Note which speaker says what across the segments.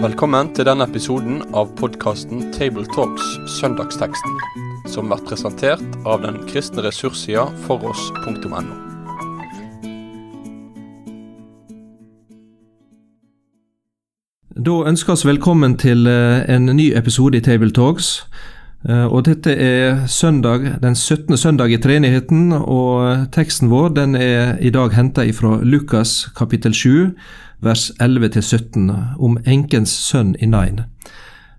Speaker 1: Velkommen til denne episoden av podkasten Tabletalks Søndagsteksten, som blir presentert av den kristne ressurssida foross.no.
Speaker 2: Da ønsker vi velkommen til eh, en ny episode i Tabletalks. Eh, og dette er søndag, den 17. søndag i treenigheten, og teksten vår den er i dag henta fra Lukas kapittel 7, vers 11-17, om enkens sønn i Nain.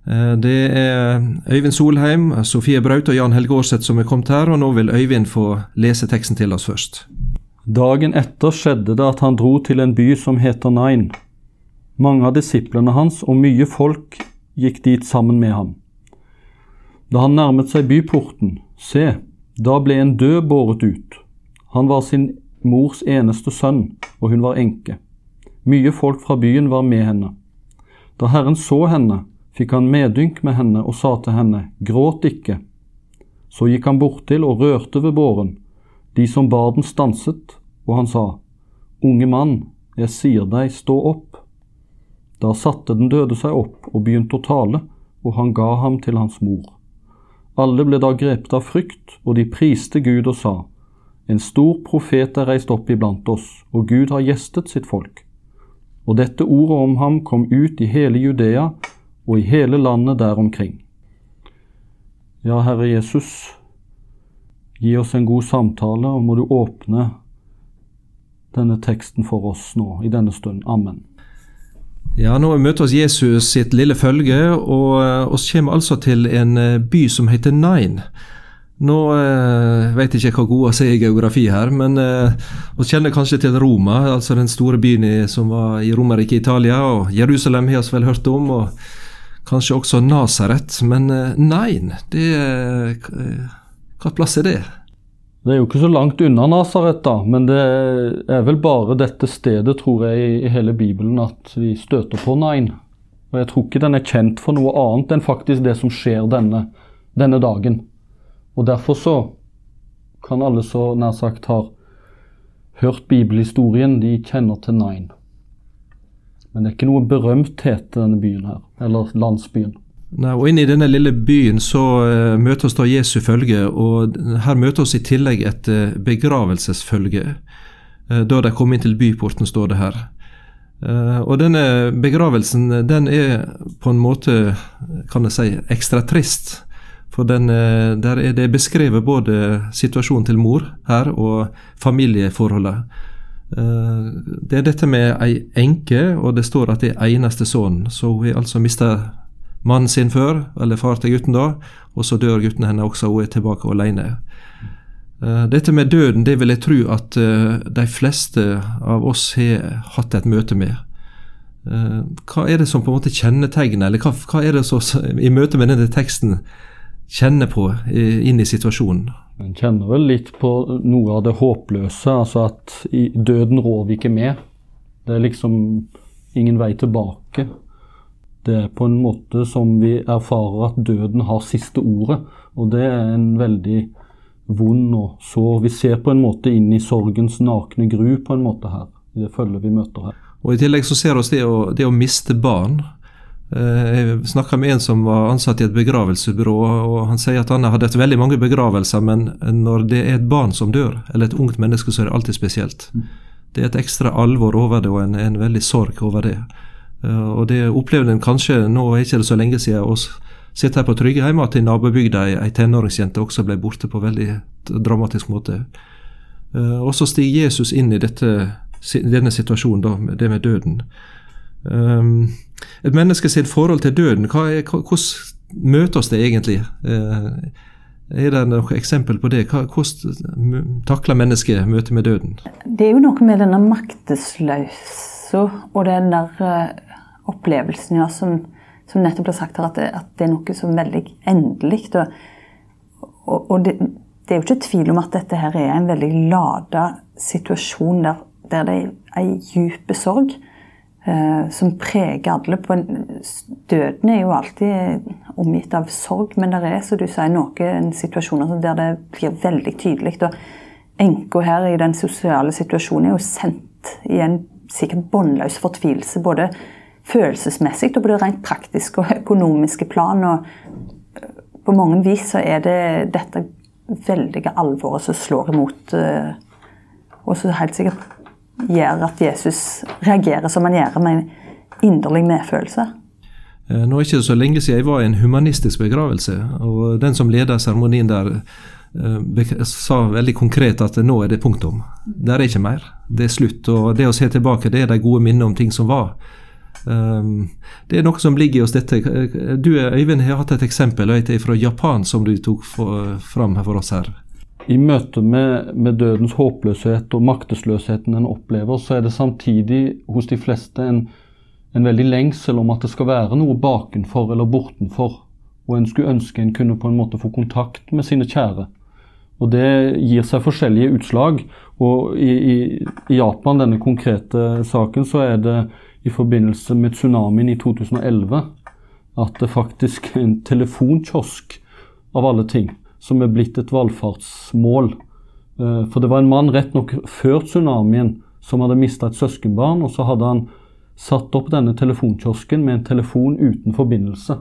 Speaker 2: Eh, det er Øyvind Solheim, Sofie Braut og Jan Helge Aarseth som er kommet her, og nå vil Øyvind få lese teksten til oss først.
Speaker 3: Dagen etter skjedde det at han dro til en by som heter Nain. Mange av disiplene hans og mye folk gikk dit sammen med ham. Da han nærmet seg byporten, se, da ble en død båret ut. Han var sin mors eneste sønn, og hun var enke. Mye folk fra byen var med henne. Da Herren så henne, fikk han medynk med henne og sa til henne, gråt ikke. Så gikk han bortil og rørte ved båren. De som bar den, stanset, og han sa, Unge mann, jeg sier deg, stå opp. Da satte den døde seg opp og begynte å tale, og han ga ham til hans mor. Alle ble da grepet av frykt, og de priste Gud og sa, En stor profet er reist opp iblant oss, og Gud har gjestet sitt folk. Og dette ordet om ham kom ut i hele Judea og i hele landet der omkring. Ja, Herre Jesus, gi oss en god samtale, og må du åpne denne teksten for oss nå i denne stund. Amen.
Speaker 2: Ja, Nå møter oss Jesus sitt lille følge, og vi oss kommer altså til en eh, by som heter Nain. Nå eh, vet jeg ikke hva gode er i geografi her, men eh, vi kjenner kanskje til Roma, altså den store byen i, som var i Romerriket Italia. og Jerusalem har vi vel hørt om, og kanskje også Nasaret. Men eh, Nain, det, eh, hva plass er det?
Speaker 3: Det er jo ikke så langt unna Nasaret, da, men det er vel bare dette stedet, tror jeg, i hele Bibelen at vi støter på Nain. Og jeg tror ikke den er kjent for noe annet enn faktisk det som skjer denne, denne dagen. Og derfor så kan alle så nær sagt har hørt bibelhistorien, de kjenner til Nain. Men det er ikke noe berømthet til denne byen her, eller landsbyen.
Speaker 2: Nei, og Inne i denne lille byen så uh, møter oss da Jesu følge, og her møter oss i tillegg et uh, begravelsesfølge. Uh, da de kom inn til byporten, står det her. og denne begravelsen den er på en måte, kan jeg si, ekstra trist. For den, der er det beskrevet både situasjonen til mor her og familieforholdet. Det er dette med ei enke, og det står at det er eneste sønn. Så hun har altså mista mannen sin før, eller far til gutten da, og så dør gutten henne også, og hun er tilbake alene. Uh, dette med døden, det vil jeg tro at uh, de fleste av oss har hatt et møte med. Uh, hva er det som på en måte kjennetegner, eller hva er det som i møte med denne teksten kjenner på inn i situasjonen?
Speaker 3: En kjenner vel litt på noe av det håpløse, altså at døden rår vi ikke med. Det er liksom ingen vei tilbake. Det er på en måte som vi erfarer at døden har siste ordet, og det er en veldig vond og sår. Vi ser på en måte inn i sorgens nakne gru på en måte her, i det følget vi møter her.
Speaker 2: Og I tillegg så ser vi det, det å miste barn. Eh, jeg snakka med en som var ansatt i et begravelsesbyrå, og han sier at han har hatt veldig mange begravelser, men når det er et barn som dør, eller et ungt menneske, så er det alltid spesielt. Mm. Det er et ekstra alvor over det, og en, en veldig sorg over det. Eh, og det opplevde en kanskje, nå er det ikke så lenge siden, å sitter her på Tryggheim, at i nabobygda ei, tenåringsjente også ble borte på veldig dramatisk måte. Eh, og så stiger Jesus inn i dette, denne situasjonen, da, det med døden. Um, et menneske sitt forhold til døden, er, hvordan møter det egentlig? Er det noe eksempel på det? Hvordan takler mennesket møtet med døden?
Speaker 4: Det er jo noe med denne maktesløse og den der opplevelsen ja, som, som, nettopp ble sagt her, at det, at det, er noe som er veldig endelig. Og, og det, det, er jo ikke tvil om at dette her er en veldig lada situasjon der, der det er ei dyp sorg eh, som preger alle. På en, døden er jo alltid omgitt av sorg, men det er som du sier, noen situasjoner der det blir veldig tydelig. Og enka her i den sosiale situasjonen er jo sendt i en sikkert båndløs fortvilelse. Både følelsesmessig og på det rent praktiske og økonomiske plan. og eh, På mange vis så er det dette veldige alvoret som slår imot, eh, og som helt sikkert gjør at Jesus reagerer som han gjør, med en inderlig medfølelse.
Speaker 2: Eh, nå er det ikke så lenge siden jeg var i en humanistisk begravelse. og Den som leda seremonien der, sa veldig konkret at nå er det punktum. Det er ikke mer. Det er slutt. Og det å se tilbake, det er de gode minnene om ting som var. Um, det er noe som ligger i oss dette. Du Øyvind har hatt et eksempel fra Japan som du tok fram for oss her.
Speaker 3: I møte med, med, dødens håpløshet og maktesløsheten en opplever, så er det samtidig hos de fleste en, en veldig lengsel om at det skal være noe bakenfor eller bortenfor. Og en skulle ønske en kunne på en måte få kontakt med sine kjære. Og Det gir seg forskjellige utslag. og I, i, i Japan, denne konkrete saken, så er det i forbindelse med tsunamien i 2011 at det faktisk er en telefonkiosk av alle ting som er blitt et valfartsmål. Eh, for det var en mann rett nok før tsunamien som hadde mista et søskenbarn, og så hadde han satt opp denne telefonkiosken med en telefon uten forbindelse.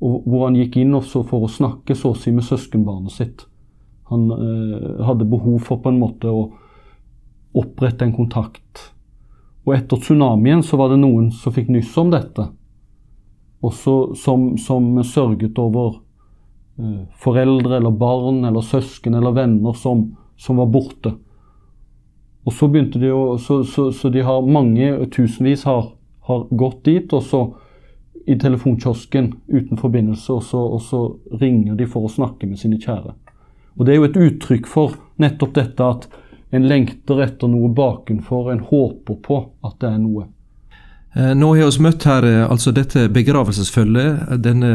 Speaker 3: Og hvor han gikk inn også for å snakke så å si med søskenbarnet sitt. Han eh, hadde behov for på en måte å opprette en kontakt. Og etter tsunamien så var det noen som fikk nyss om dette. Også som, som sørget over eh, foreldre eller barn eller søsken eller venner som, som var borte. Og så begynte de å Så, så, så de har mange, tusenvis har, har, gått dit, og så i telefonkiosken uten forbindelse, og så, og så ringer de for å snakke med sine kjære. Og Det er jo et uttrykk for nettopp dette at en lengter etter noe bakenfor, en håper på at det er noe.
Speaker 2: Eh, nå har vi møtt her eh, altså dette begravelsesfølget. Denne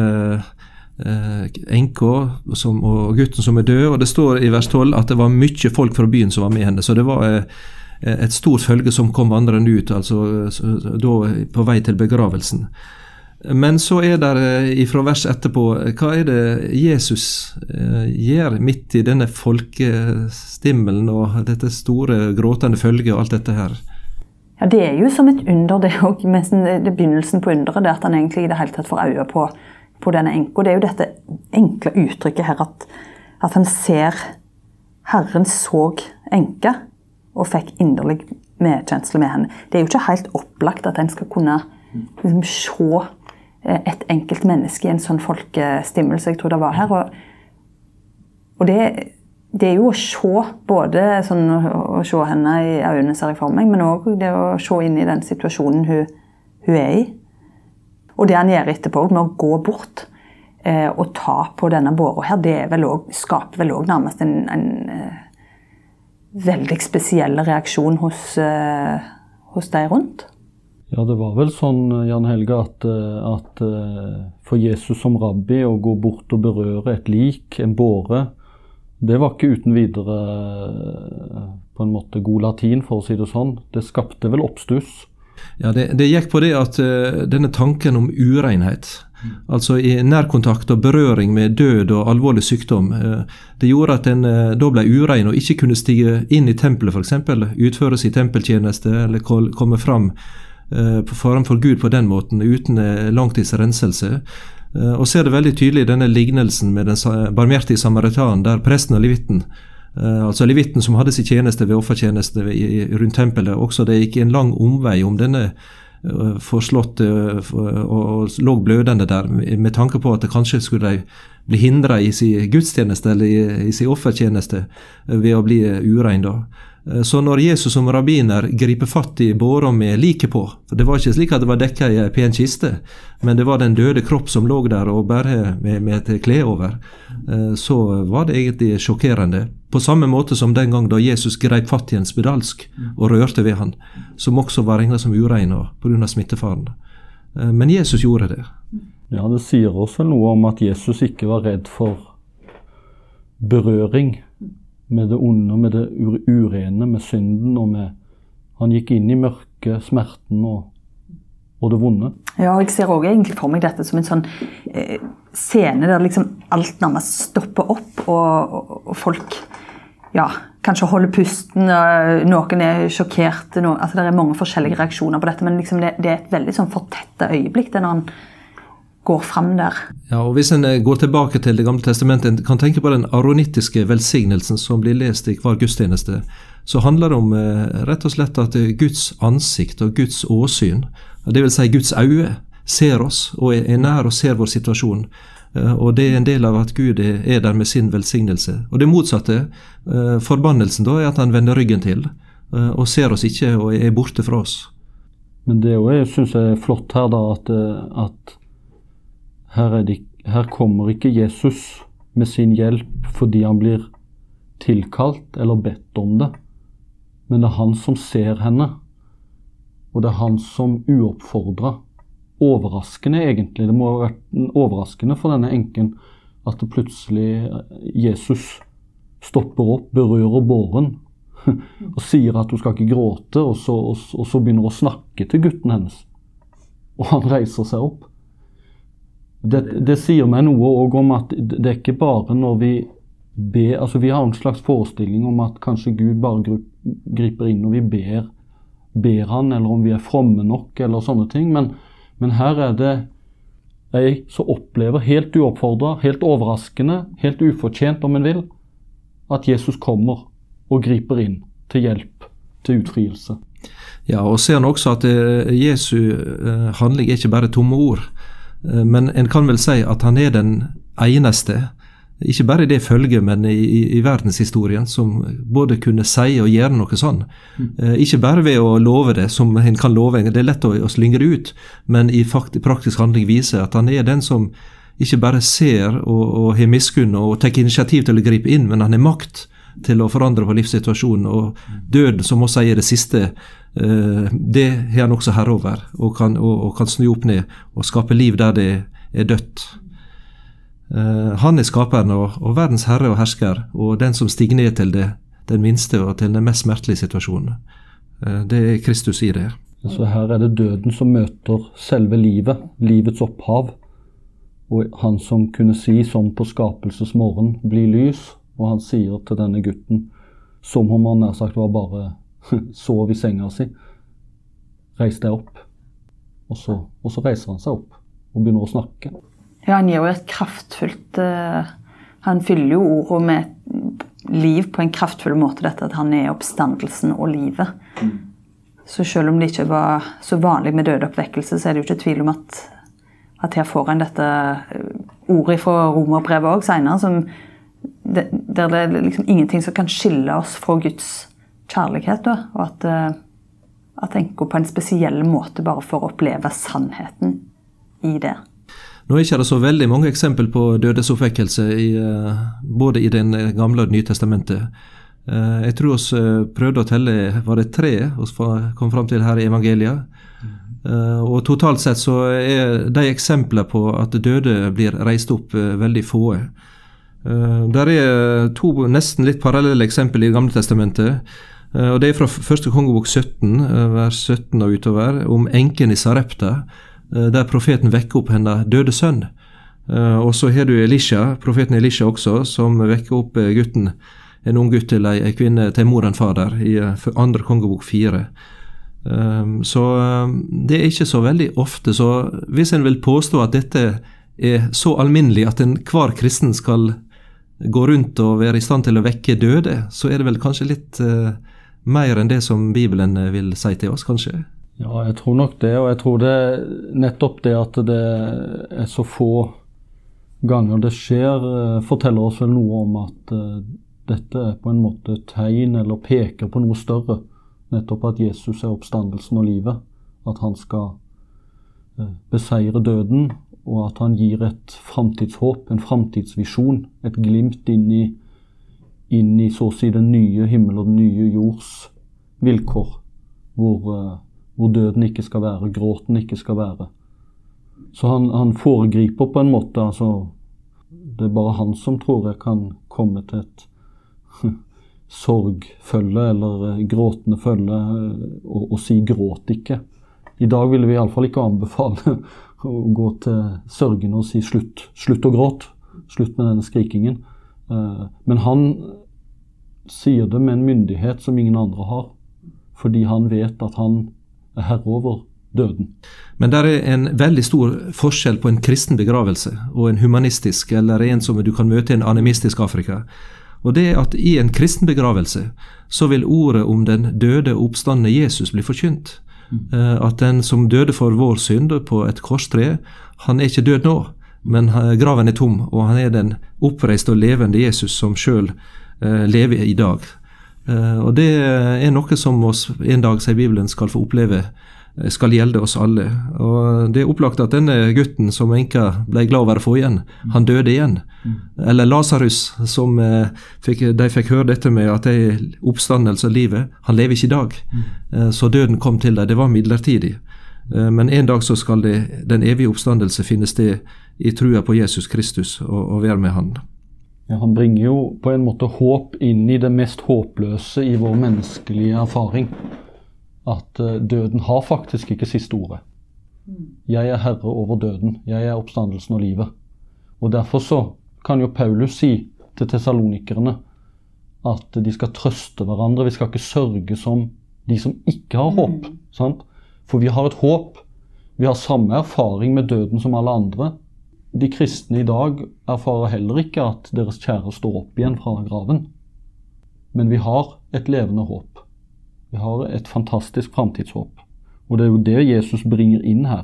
Speaker 2: eh, enka og gutten som er død. og Det står i vers 12 at det var mye folk fra byen som var med henne. Så det var et stort følge som kom vandrende ut altså da på vei til begravelsen. Men så er det ifra vers etterpå Hva er det Jesus eh, gjør midt i denne folkestimmelen og dette store gråtende følget og alt dette her?
Speaker 4: Ja, Det er jo som et under, det òg. Det begynnelsen på underet. det At han egentlig i det hele tatt får øye på, på denne enka. Det er jo dette enkle uttrykket her at, at han ser Herren så enka og fikk inderlig medkjensle med henne. Det er jo ikke helt opplagt at en skal kunne liksom, se Eh, et enkelt menneske i en sånn folkestimmel som jeg tror det var her. Og, og det, det, er jo å se både sånn, å se henne i øynene, ser jeg for meg, men òg det å se inn i den situasjonen hun, hun, er i. Og det han gjør etterpå, med å gå bort eh, og ta på denne båra her, det vel også, skaper vel òg nærmest en, en eh, veldig spesiell reaksjon hos, eh, hos de rundt.
Speaker 3: Ja, det var vel sånn, Jan Helge, at, eh, at, eh, for Jesus som rabbi å gå bort og berøre et lik, en båre, det var ikke uten videre eh, på en måte god latin, for å si det sånn. Det skapte vel oppstuss.
Speaker 2: Ja, det, det gikk på det at denne tanken om urenhet, mm. altså i nærkontakt og berøring med død og alvorlig sykdom, det gjorde at en da ble urein og ikke kunne stige inn i tempelet f.eks., utføre sin tempeltjeneste eller komme fram Eh, på forhånd for Gud på den måten, uten eh, langtidsrenselse. Eh, og ser det veldig tydelig i denne lignelsen med den barmhjertige samaritanen, der presten og levitten Altså levitten som hadde sin tjeneste ved offertjeneste rundt tempelet, også det gikk en lang omvei om denne forslåtte og lå blødende der, med tanke på at det kanskje skulle de bli hindra i sin gudstjeneste eller i sin offertjeneste ved å bli urein. da. Eh, så når Jesus som rabbiner griper fatt i båra med liket på for Det var ikke slik at det var dekka i ei pen kiste, men det var den døde kropp som lå der og bare med, med et kle over. Eh, så var det egentlig sjokkerende. På samme måte som den gang da Jesus greip fatt i en spedalsk og rørte ved han, som også var regna som urein pga. smittefaren. Eh, men Jesus gjorde det.
Speaker 3: Ja, Det sier også noe om at Jesus ikke var redd for berøring med det onde, med det urene, med synden og med Han gikk inn i mørket, smerten og, og det vonde.
Speaker 4: Ja, jeg ser også egentlig for meg dette som en sånn eh, scene der liksom alt nærmest stopper opp, og, og, og folk ja, kanskje holder pusten, noen er sjokkerte. Noen, altså Det er mange forskjellige reaksjoner på dette, men liksom det, det, er et veldig sånn fortetta øyeblikk det når han går frem der.
Speaker 2: Ja, og Hvis en eh, går tilbake til Det gamle testamentet, en kan tenke på den aronittiske velsignelsen som blir lest i hver gudstjeneste, så handler det om eh, rett og slett at Guds ansikt og Guds åsyn, dvs. Si Guds øye, ser oss og er nær og ser vår situasjon. Eh, og det er en del av at Gud er der med sin velsignelse. Og det motsatte, eh, forbannelsen, da, er at han vender ryggen til eh, og ser oss ikke og er borte fra oss.
Speaker 3: Men det jeg syns jeg er flott her, da, at, at her, det, her, kommer ikke Jesus med sin hjelp fordi han blir tilkalt eller bedt om det, men det er han som ser henne. Og det er han som uoppfordra overraskende, egentlig. Det må ha vært overraskende for denne enken at det plutselig eh, Jesus stopper opp, berører båren og sier at hun skal ikke gråte, og så, og, og så begynner å snakke til gutten hennes. Og han reiser seg opp. Det, det sier meg noe òg om at det er ikke bare når vi ber altså Vi har en slags forestilling om at kanskje Gud bare griper inn når vi ber, ber han, eller om vi er fromme nok, eller sånne ting. men men her er det jeg som opplever, helt uoppfordra, helt overraskende, helt ufortjent om en vil, at Jesus kommer og griper inn til hjelp, til utfrielse.
Speaker 2: Ja, og ser han også at eh, Jesu eh, handling er ikke bare tomme ord, men en kan vel si at han er den eneste ikke bare i det følget, men i, i, i, verdenshistorien, som både kunne si og gjøre noe sånn. Mm. Eh, ikke bare ved å love det, som en kan love, det er lett å, å slingre det ut, men i fakt, praktisk handling viser at han er den som ikke bare ser og, og har miskunn og tar initiativ til å gripe inn, men han har makt til å forandre på livssituasjonen. Og døden, som også er det siste, eh, det har han også herre over, og kan, og, og kan snu opp ned og skape liv der det er dødt. Eh, han er skaperen og, og, verdens herre og hersker, og den som stiger ned til det, den minste og til den mest smertelige situasjonen. Eh, det er Kristus i det.
Speaker 3: Så her er det døden som møter selve livet, livets opphav. Og han som kunne si som på skapelsesmorgen, bli lys. Og han sier til denne gutten, som om han nær sagt var bare sov i senga si, reis deg opp. Og så, og så reiser han seg opp og begynner å snakke.
Speaker 4: Ja, han gir jo et kraftfullt uh, Han fyller jo ordet med liv på en kraftfull måte, dette at han er oppstandelsen og livet. Mm. Så selv om det ikke var så vanlig med dødeoppvekkelse, så er det jo ikke tvil om at, at her får en dette eh, ordet fra romerbrevet òg seinere, der det er liksom ingenting som kan skille oss fra Guds kjærlighet. Da, og at, uh, at en går på en spesiell måte bare for å oppleve sannheten i det.
Speaker 2: Nå er det ikke så veldig mange eksempel på dødesoppvekkelse i, eh, både i Den gamle og Det nye testamentet. Eh, jeg tror vi eh, prøvde å telle var det tre vi kom fram til her i evangeliet. Og Totalt sett så er de eksemplene på at døde blir reist opp, veldig få. Der er to nesten litt parallelle eksempel i Gamle testamentet. og Det er fra første kongebok 17, vers 17 og utover, om enken i Sarepta Eh, der profeten vekker opp hennes døde sønn. Eh, og så har du Elisha, profeten Elisha også, som vekker opp eh, gutten, en ung gutt til ei kvinne til mor enn fader, i andre kongebok fire. Så det er ikke så veldig ofte. Så hvis en vil påstå at dette er så alminnelig at enhver kristen skal gå rundt og være i stand til å vekke døde, så er det vel kanskje litt mer enn det som Bibelen vil si til oss, kanskje?
Speaker 3: Ja, jeg tror nok det. Og jeg tror det nettopp det at det er så få ganger det skjer, eh, forteller oss vel noe om at uh, dette er på en måte tegn eller peker på noe større. Nettopp at Jesus er oppstandelsen og livet. At han skal uh, beseire døden, og at han gir et framtidshåp, en framtidsvisjon. Et glimt inn i, inn i så å si den nye himmel og den nye jords vilkår. Hvor uh, hvor døden ikke skal være, gråten ikke skal være. Så han, han, foregriper på en måte altså, Det er bare han som tror jeg kan komme til et sorgfølge eller eh, gråtende følge eh, og, og, si 'gråt ikke'. I dag ville vi iallfall ikke anbefale å gå til sørgende og si 'slutt, slutt å gråte'. Slutt med denne skrikingen. Eh, men han sier det med en myndighet som ingen andre har. Fordi han vet at han er herre over døden.
Speaker 2: Men det er en veldig stor forskjell på en kristen begravelse og en humanistisk, eller en som du kan møte i en animistisk Afrika. Og det er at i en kristen begravelse så vil ordet om den døde og oppstandende Jesus bli forkynt. Eh, At den som døde for vår synd på et korstre, han er ikke død nå, men eh, graven er tom, og han er den oppreiste og levende Jesus som sjøl lever i dag. Eh, Og det er noe som oss en dag, sier Bibelen, skal få oppleve eh, skal gjelde oss alle. Og Det er opplagt at denne gutten som enka ble glad over å få igjen, han døde igjen. Eller Lasarus, som eh, fikk, de fikk høre dette med at det er oppstandelse av livet. Han lever ikke i dag. Eh, Så døden kom til dem. Det var midlertidig. Eh, Men en dag så skal det, den evige oppstandelse finne sted i trua på Jesus Kristus og, og være med Han.
Speaker 3: Ja, han bringer jo på en måte håp inn i det mest håpløse i vår menneskelige erfaring. At eh, døden har faktisk ikke siste ordet. Jeg er herre over døden. Jeg er oppstandelsen og livet. Og derfor så kan jo Paulus si til tessalonikerne at de skal trøste hverandre. Vi skal ikke sørge som de som ikke har håp. Sant? For vi har et håp. Vi har samme erfaring med døden som alle andre. De kristne i dag erfarer heller ikke at deres kjære står opp igjen fra graven. Men vi har et levende håp. Vi har et fantastisk framtidshåp. Og det er jo det Jesus bringer inn her.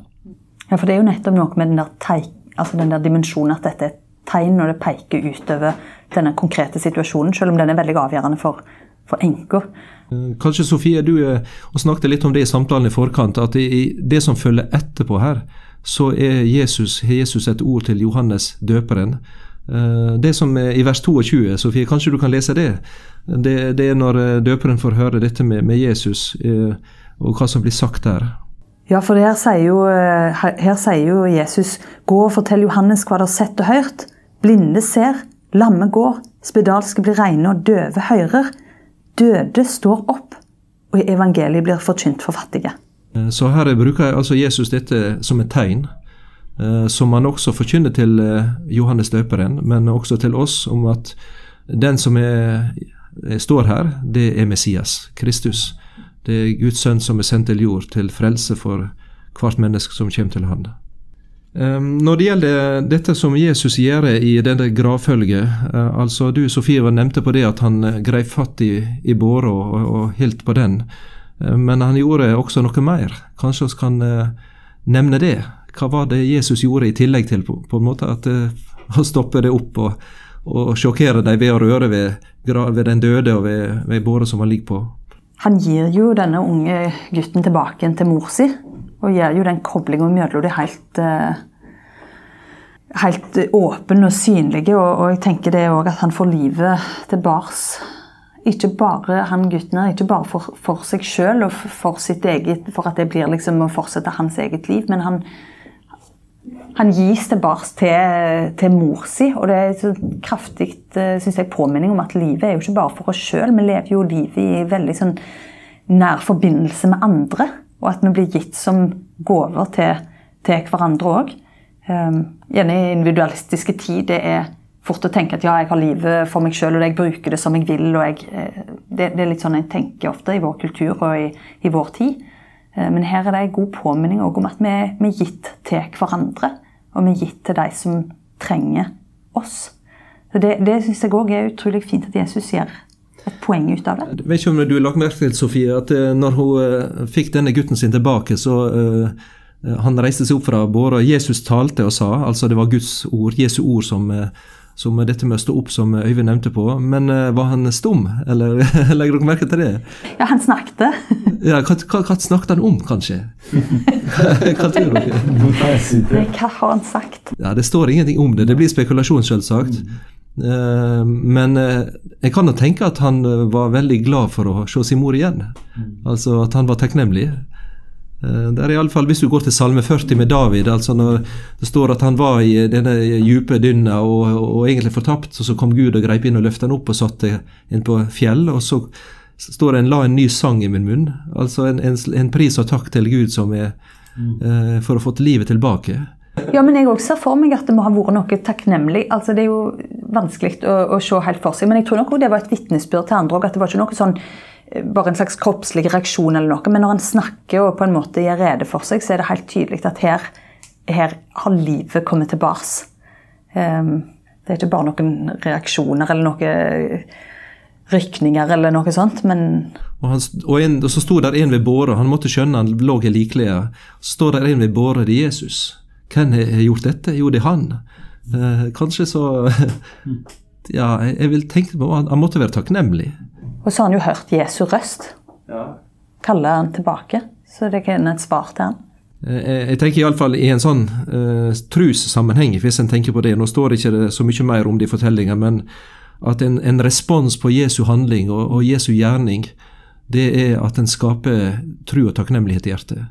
Speaker 4: Ja, for det er jo nettopp noe med den der, teik, altså den der dimensjonen at dette er et tegn, og det peker utover denne konkrete situasjonen, selv om den er veldig avgjørende for, for enka.
Speaker 2: Eh, Kanskje Sofie, du eh, og snakket litt om det i samtalen i forkant, at i i det som følger etterpå her, så er Jesus, Jesus et ord til Johannes døperen. Eh, Det som er i vers 22, Sofie, kanskje du kan lese det? Det, det er når eh, døperen får høre dette med, med Jesus, eh, og hva som blir sagt der.
Speaker 4: Ja, for her sier, jo, eh, her sier jo Jesus Gå og fortell Johannes hva dere har sett og hørt. Blinde ser, lamme går, spedalske blir reine og døve hører. Døde står opp, og evangeliet blir forkynt for fattige.
Speaker 2: Eh, Så her bruker altså Jesus dette som et tegn, som han også forkynner til Johannes døperen, men også til oss, om at den som er- står her, det er Messias, Kristus. Det er Guds sønn som er sendt til jord til frelse for hvert menneske som kommer til han. Um, Når det gjelder dette som Jesus gjør i denne gravfølget eh, altså Du Sofie nevnte på det at han grep greip fatt i, i båra og, og holdt på den. Eh, Men han gjorde også noe mer. Kanskje vi kan eh, nevne det. Hva var det Jesus gjorde i tillegg til på, på en måte at han stoppet det opp og, og sjokkere dem ved å røre ved, ved den døde og ved, ved båra som han ligger på?
Speaker 4: Han gir jo denne unge gutten tilbake til mor si, og gjør jo den koblinga mellom de helt eh, helt åpen og synlig. Og, og jeg tenker det òg at han får livet tilbake. Ikke bare han gutten her, ikke bare for, for seg sjøl og for sitt eget, for at det blir liksom å fortsette hans eget liv, men han, han gis tilbake til, til mor si. Og det er så kraftig jeg, påminning om at livet er jo ikke bare for oss sjøl. Vi lever jo livet i veldig sånn nær forbindelse med andre. Og at vi blir gitt som gaver til, til hverandre òg. Um, gjerne i individualistiske tid. Det er fort å tenke at ja, jeg har livet for meg sjøl, og jeg bruker det som jeg vil. og jeg, eh, det, det er litt sånn jeg tenker ofte i vår kultur og i, i vår tid. Eh, Men her er det en god påminning om at vi, vi er gitt til hverandre. Og vi er gitt til de som trenger oss. Så Det, det syns jeg òg er utrolig fint at Jesus gjør et poeng ut av det.
Speaker 2: Jeg vet ikke om du lagt merke til, Sofie, at eh, når hun eh, fikk denne gutten sin tilbake, så uh, han reiste seg opp fra båra. Jesus talte og sa, altså det var Guds ord, Jesu ord, som, eh, som dette med å stå opp, som Øyvind nevnte på. Men eh, var han stum, eller legger dere merke til det?
Speaker 4: Ja, han snakket.
Speaker 2: Ja, hva, hva, hva snakket han om, kanskje? hva tror dere?
Speaker 4: Nei, Hva har han sagt?
Speaker 2: Ja, Det står ingenting om det. Det blir spekulasjon, selvsagt. Eh, men eh, jeg kan jo tenke at han var veldig glad for å se sin mor igjen. Altså at han var takknemlig. Eh, Det er i alle fall, Hvis du går til Salme 40 med David, altså når det står at han var i denne dype dynna og, og egentlig fortapt, og så kom Gud og greip inn og løftet han opp og satte inn på fjell, og så står det en 'la en ny sang i min munn'. Altså en, en, en pris og takk til Gud som er eh, for å få livet tilbake.
Speaker 4: Ja, men jeg også ser for meg at det må ha vært noe takknemlig. Altså, Det er jo vanskelig å, å se helt for seg, men jeg tror nok det var et vitnesbyrd til andre òg. At det var ikke noe sånn eh, bare en slags kroppslig reaksjon eller noe. Men når han snakker og på en måte gjør rede for seg, så er det helt tydelig at her, her har livet kommet tilbake. Um, det er ikke bare noen reaksjoner eller noen rykninger eller noe sånt, men
Speaker 2: Og, han, og, en, og så sto der en ved båret, han måtte skjønne han lå i likklede. Så står der en ved båret, det er Jesus. Hvem har gjort dette? Jo, det er han. Eh, kanskje så Ja, jeg, jeg vil tenke på han, han måtte være takknemlig.
Speaker 4: Og så har han jo hørt Jesu røst. Kaller han tilbake. Så det kan et svar til han.
Speaker 2: Eh, Jeg, jeg tenker iallfall i en sånn uh, trussammenheng, hvis en tenker på det. Nå står det ikke så mye mer om det i fortellinga, men at en, en respons på Jesu handling og, og Jesu gjerning, det er at en skaper tru og takknemlighet i hjertet.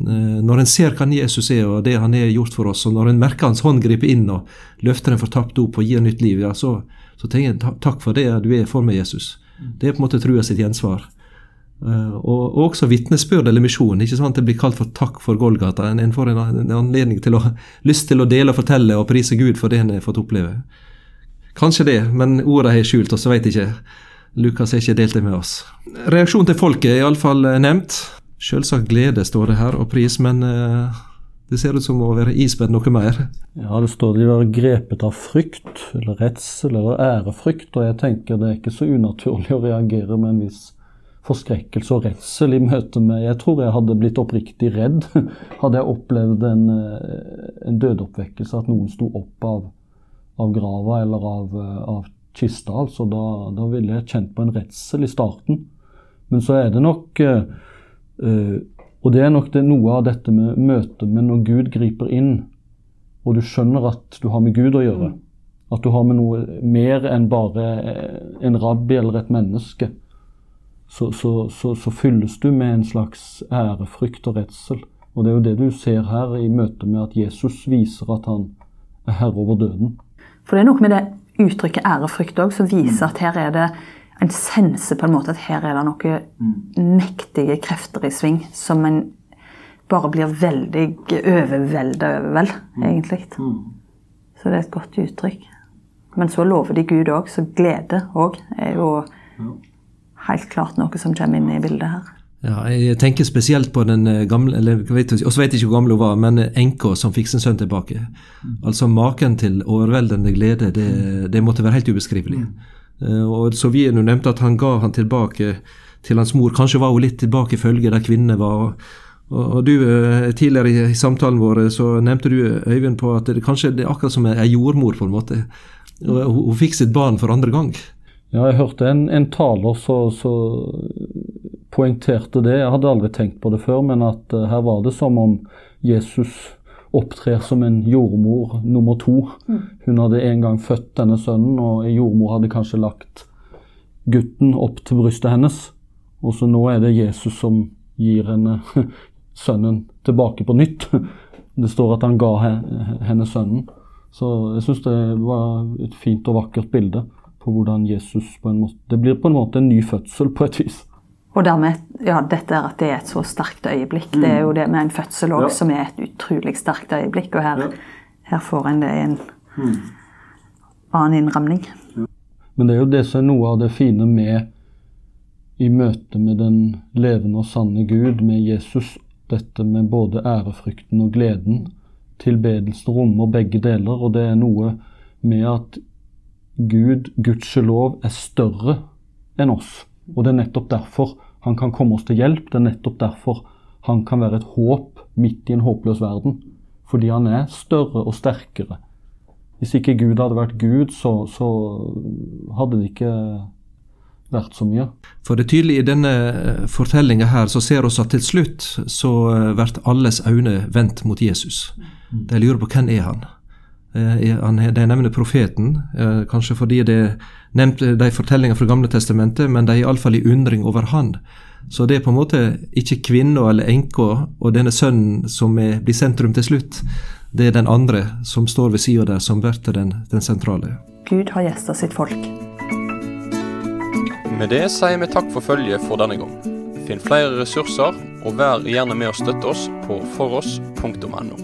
Speaker 2: Eh, Når en ser hvem Jesus er og det han har gjort for oss, og når en merker hans hånd gripe inn og løfter en fortapt opp og gir nytt liv, ja, så, så tenker jeg takk for det du er for meg, Jesus. Det er på en måte trua sitt gjensvar. Uh, og, og også vitnesbyrd eller misjon. ikke sant? Det blir kalt for takk for Golgata. En, en får en, en anledning til å lyst til å dele og fortelle og prise Gud for det en har fått oppleve. Kanskje det, men orda har skjult oss, veit ikke. Lukas har ikke delt det med oss. Reaksjonen til folket er iallfall nevnt. Selvsagt glede står det her, og pris, men eh, det ser ut som å være ispedd noe mer.
Speaker 3: Ja, det står de var grepet av frykt, eller redsel, eller ærefrykt. Og jeg tenker det er ikke så unaturlig å reagere med en viss forskrekkelse og redsel i møte med Jeg tror jeg hadde blitt oppriktig redd hadde jeg opplevd en, eh, en dødeoppvekkelse, at noen sto opp av, av grava eller av, eh, av kista. altså da, da ville jeg kjent på en redsel i starten. Men så er det nok uh, Og det er nok det, noe av dette med møtet med når Gud griper inn, og du skjønner at du har med Gud å gjøre. At du har med noe mer enn bare eh, en rabbi eller et menneske. Så, så, så, så fylles du med en slags ærefrykt og redsel. Og det er jo det du ser her i møte med at Jesus viser at han er herre over døden.
Speaker 4: For det er noe med det uttrykket ærefrykt òg som viser at her er det en sense på en måte at her er det noen mektige krefter i sving som en bare blir veldig overvelda over, vel, egentlig. Så det er et godt uttrykk. Men så lover de Gud òg, så glede òg er jo helt klart noe som kommer inn i bildet her.
Speaker 2: Ja, jeg tenker spesielt på den eh, gamle eller vet, Og så vet jeg ikke hvor gammel hun var, men enka som fikk sin sønn tilbake. Altså Maken til overveldende glede, det, det måtte være helt ubeskrivelig. Eh, Og så vi nå nevnte at han ga han tilbake til hans mor. Kanskje var hun litt tilbake i følge der kvinnene var. Og, og du, eh, Tidligere i, samtalen vår så nevnte du Øyvind på at det kanskje det er akkurat som ei jordmor, på en måte. Hun, hun fikk sitt barn for andre gang.
Speaker 3: Ja, jeg hørte en, en taler så, så poengterte det. Jeg hadde aldri tenkt på det før, men at eh, her var det som om Jesus opptrer som en jordmor nummer to. Hun hadde en gang født denne sønnen, og en jordmor hadde kanskje lagt gutten opp til brystet hennes. Og så nå er det Jesus som gir henne sønnen tilbake på nytt. Det står at han ga henne sønnen. Så jeg syns det var et fint og vakkert bilde på hvordan Jesus på en måte Det blir på en måte en ny fødsel, på et vis.
Speaker 4: Og dermed, ja, dette er at det er et så sterkt øyeblikk. Det er jo det med en fødsel òg som er et utrolig sterkt øyeblikk. Og her, her får en det i en annen innramning.
Speaker 3: Men det er jo det som er noe av det fine med i møte med den levende og sanne Gud, med Jesus. Dette med både ærefrykten og gleden. Tilbedelsen rommer begge deler, og det er noe med at Gud, gudskjelov, er større enn oss. Og det er nettopp derfor han kan komme oss til hjelp. Det er nettopp derfor han kan være et håp midt i en håpløs verden. Fordi han er større og sterkere. Hvis ikke Gud hadde vært Gud, så, så hadde det ikke vært så mye.
Speaker 2: For det er tydelig i denne fortellinga her, så ser oss at til slutt så eh, blir alles øyne vendt mot Jesus. De lurer på hvem er han Eh, han. De nevner profeten, eh, kanskje fordi det er nevnt eh, de fortellingene fra Gamle testamentet, men de er iallfall i undring over han. Så det er på en måte ikke kvinna eller enka og denne sønnen som er, blir sentrum til slutt. Det er den andre som står ved sida der, som blir den, den sentrale.
Speaker 4: Gud har gjesta sitt folk.
Speaker 1: Med det sier vi takk for følget for denne gang. Finn flere ressurser, og vær gjerne med å støtte oss på foross.no.